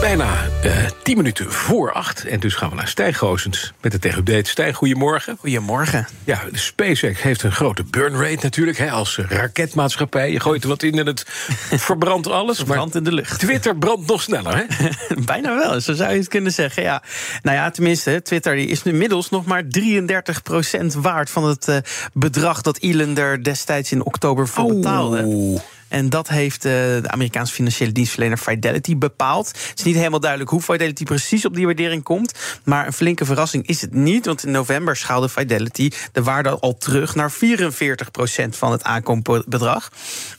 Bijna uh, tien minuten voor acht. En dus gaan we naar Goosens met de Tech-update. Stijg, goedemorgen. Goedemorgen. Ja, de SpaceX heeft een grote burn rate natuurlijk. Hè, als raketmaatschappij. Je gooit er wat in en het verbrandt alles. Verbrandt in de lucht. Twitter brandt nog sneller, hè? Bijna wel, zo zou je het kunnen zeggen. Ja. Nou ja, tenminste, Twitter is inmiddels nog maar 33% waard... van het uh, bedrag dat Elon er destijds in oktober voor Oh. betaalde. En dat heeft uh, de Amerikaanse financiële dienstverlener Fidelity bepaald. Het is niet helemaal duidelijk hoe Fidelity precies op die waardering komt. Maar een flinke verrassing is het niet. Want in november schaalde Fidelity de waarde al terug naar 44% van het aankoopbedrag.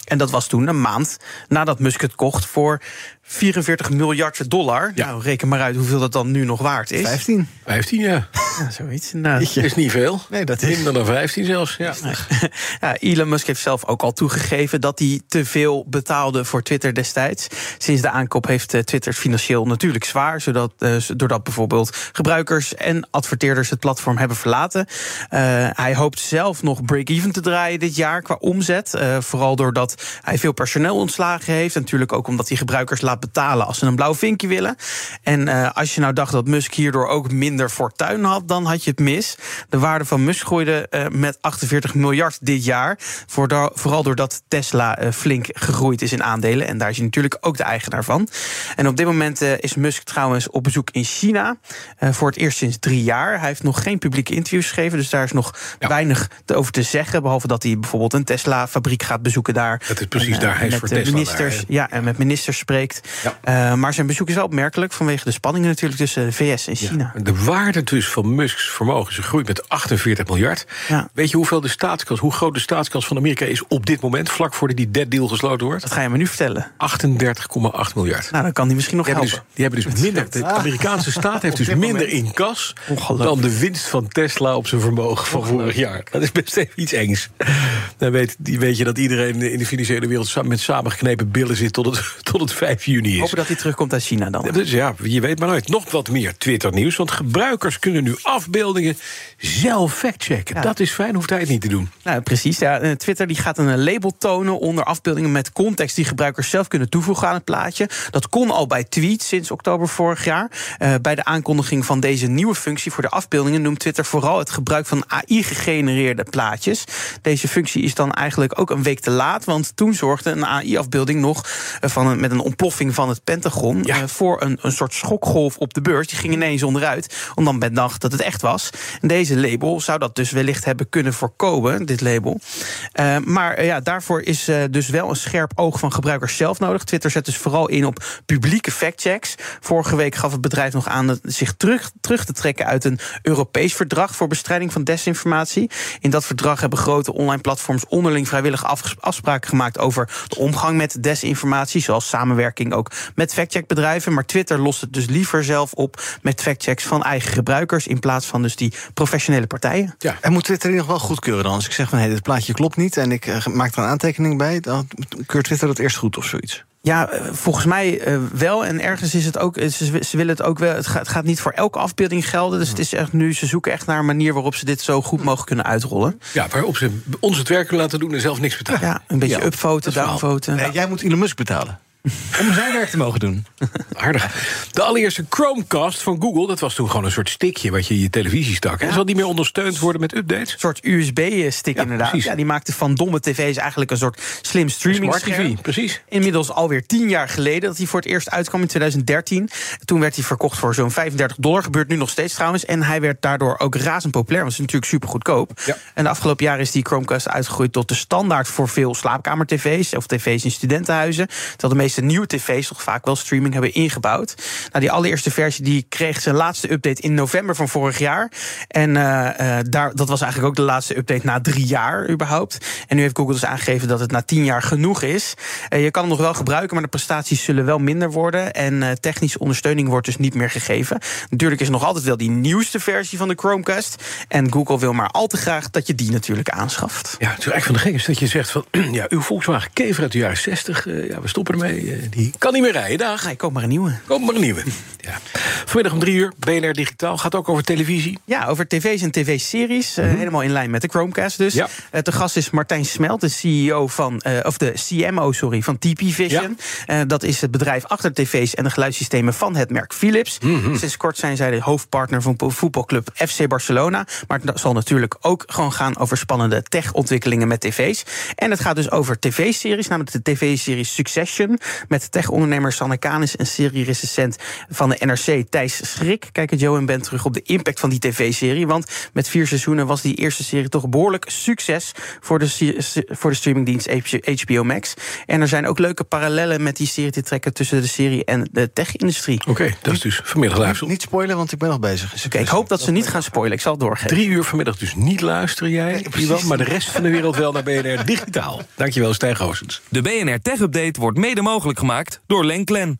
En dat was toen een maand nadat Musk het kocht voor 44 miljard dollar. Ja. Nou, reken maar uit hoeveel dat dan nu nog waard is. 15. 15, ja. Ja, zoiets. Nou, Is niet veel. Nee, dat is- Minder dan 15 zelfs. Ja. Ja, Elon Musk heeft zelf ook al toegegeven dat hij te veel betaalde voor Twitter destijds. Sinds de aankoop heeft eh, Twitter financieel natuurlijk zwaar, zodat, eh, doordat bijvoorbeeld gebruikers en adverteerders het platform hebben verlaten. Eh, hij hoopt zelf nog break-even te draaien dit jaar qua omzet. Eh, vooral doordat hij veel personeel ontslagen heeft. En natuurlijk ook omdat hij gebruikers laat betalen als ze een blauw vinkje willen. En eh, als je nou dacht dat Musk hierdoor ook minder fortuin had, dan had je het mis. De waarde van Musk groeide eh, met 48 miljard dit jaar. Vooral doordat Tesla eh, flink gegroeid is in aandelen. En daar is hij natuurlijk ook de eigenaar van. En op dit moment is Musk trouwens op bezoek in China. voor het eerst sinds drie jaar. Hij heeft nog geen publieke interviews gegeven. Dus daar is nog Ja. weinig te over te zeggen. Behalve dat hij bijvoorbeeld een Tesla-fabriek gaat bezoeken daar. Dat is precies En, daar. Hij is voor Tesla ministers, daar? Ja, en met ministers spreekt. Ja. Eh, maar zijn bezoek is wel opmerkelijk vanwege de spanningen natuurlijk tussen de VS en China. De waarde dus van Musk's vermogen is gegroeid met 48 miljard. Ja. Weet je hoeveel de staatskas, hoe groot de staatskas van Amerika is op dit moment, vlak voordat die dead deal gesloten wordt? Dat ga je me nu vertellen. 38,8 miljard. Nou, dan kan hij misschien nog Die helpen. dus, die hebben dus minder. De Amerikaanse staat heeft dus minder in kas dan de winst van Tesla op zijn vermogen van vorig jaar. Dat is best even iets engs. Dan weet, die weet je dat iedereen in de financiële wereld met samengeknepen billen zit tot het, tot het 5 juni is. Hopen dat hij terugkomt uit China dan. Dus ja, je weet maar nooit. Nog wat meer Twitter-nieuws. Want gebruikers kunnen nu afbeeldingen zelf factchecken. Ja. Dat is fijn, hoeft hij het niet te doen. Nou, precies. Ja. Eh, Twitter die gaat een label tonen onder afbeeldingen met context die gebruikers zelf kunnen toevoegen aan het plaatje. Dat kon al bij tweets sinds oktober vorig jaar. Eh, bij de aankondiging van deze nieuwe functie voor de afbeeldingen noemt Twitter vooral het gebruik van AI-gegenereerde plaatjes. Deze functie is dan eigenlijk ook een week te laat, want toen zorgde een AI-afbeelding nog eh, van een, met een ontploffing van het Pentagon Ja. eh, voor een, een soort schokgolf op de beurs. Die ging ineens onderuit, om dan met dag dat het echt was. En deze label zou dat dus wellicht hebben kunnen voorkomen, dit label. Eh, maar ja, daarvoor is dus wel een scherp oog van gebruikers zelf nodig. Twitter zet dus vooral in op publieke factchecks. Vorige week gaf het bedrijf nog aan zich terug, terug te trekken uit een Europees verdrag voor bestrijding van desinformatie. In dat verdrag hebben grote online platforms onderling vrijwillig afspraken gemaakt over de omgang met desinformatie, zoals samenwerking ook met factcheckbedrijven. Maar Twitter lost het dus liever zelf op met factchecks van eigen gebruikers in plaats van dus die professionele partijen. Ja. En moet Twitter die nog wel goedkeuren dan? Als ik zeg van hé, dit plaatje klopt niet en ik eh, maak er een aantekening bij, dan keurt Twitter dat eerst goed of zoiets. Ja, eh, volgens mij eh, wel. En ergens is het ook. eh, Ze, willen het ook wel. Het gaat, het gaat niet voor elke afbeelding gelden. Dus het is echt nu. Ze zoeken echt naar een manier waarop ze dit zo goed mogelijk kunnen uitrollen. Ja, waarop ze ons het werk kunnen laten doen en zelf niks betalen. Ja, een beetje Ja, upvoten, downvoten. Nee, jij moet Elon Musk betalen. Om zijn werk te mogen doen. Aardig. De allereerste Chromecast van Google, dat was toen gewoon een soort stickje wat je in je televisie stak. En zal die meer ondersteund worden met updates? Een soort USB-stick Ja, inderdaad. precies. Ja, die maakte van domme tv's eigenlijk een soort slim streaming Smart TV, precies. Inmiddels alweer tien jaar geleden dat hij voor het eerst uitkwam in 2013. Toen werd hij verkocht voor zo'n 35 dollar. Gebeurt nu nog steeds trouwens. En hij werd daardoor ook razend populair. Want het is natuurlijk super goedkoop. Ja. En de afgelopen jaren is die Chromecast uitgegroeid tot de standaard voor veel slaapkamer-tv's. Of tv's in studentenhuizen. Terwijl de meeste meeste nieuwe tv's toch vaak wel streaming hebben ingebouwd. Nou, die allereerste versie die kreeg zijn laatste update in november van vorig jaar. En daar, dat was eigenlijk ook de laatste update na drie jaar überhaupt. En nu heeft Google dus aangegeven dat het na tien jaar genoeg is. je kan hem nog wel gebruiken, maar de prestaties zullen wel minder worden. En technische ondersteuning wordt dus niet meer gegeven. Natuurlijk is nog altijd wel die nieuwste versie van de Chromecast. En Google wil maar al te graag dat je die natuurlijk aanschaft. Ja, het is eigenlijk van de gek is dat je zegt van... ja, uw Volkswagen Kever uit de jaren 60, uh, eh, ja, we stoppen ermee. Uh, die kan niet meer rijden, dag. Nee, koop maar een nieuwe. Koop maar een nieuwe. ja. Vanmiddag om drie uur, BNR Digitaal. Gaat ook over televisie. Ja, over tv's en tv-series. Uh, Helemaal in lijn met de Chromecast dus. Ja. de gast is Martijn Smelt, de CEO van... of de CMO, sorry, van TP Vision. Ja. dat is het bedrijf achter tv's en de geluidssystemen van het merk Philips. Mm -hmm. Sinds kort zijn zij de hoofdpartner van voetbalclub FC Barcelona. Maar het zal natuurlijk ook gewoon gaan over spannende tech-ontwikkelingen met tv's. En het gaat dus over tv-series, namelijk de tv-serie Succession. Met tech-ondernemer Sanne Kanis en serie-recensent van de NRC Thijs Schrik. Kijken Joe en Ben terug op de impact van die tv-serie. Want met vier seizoenen was die eerste serie toch behoorlijk succes voor de, voor de streamingdienst HBO Max. En er zijn ook leuke parallellen met die serie te trekken tussen de serie en de tech-industrie. Oké, dat is dus vanmiddag luisteren. Niet spoilen, want ik ben nog bezig. Oké, ik hoop dat ze niet gaan spoilen. Ik zal het doorgeven. Drie uur vanmiddag dus niet luisteren jij, nee, maar de rest van de wereld wel naar BNR Digitaal. Dankjewel, Stijn Goosens. De BNR Tech Update wordt mede mogelijk gemaakt door Lenklen.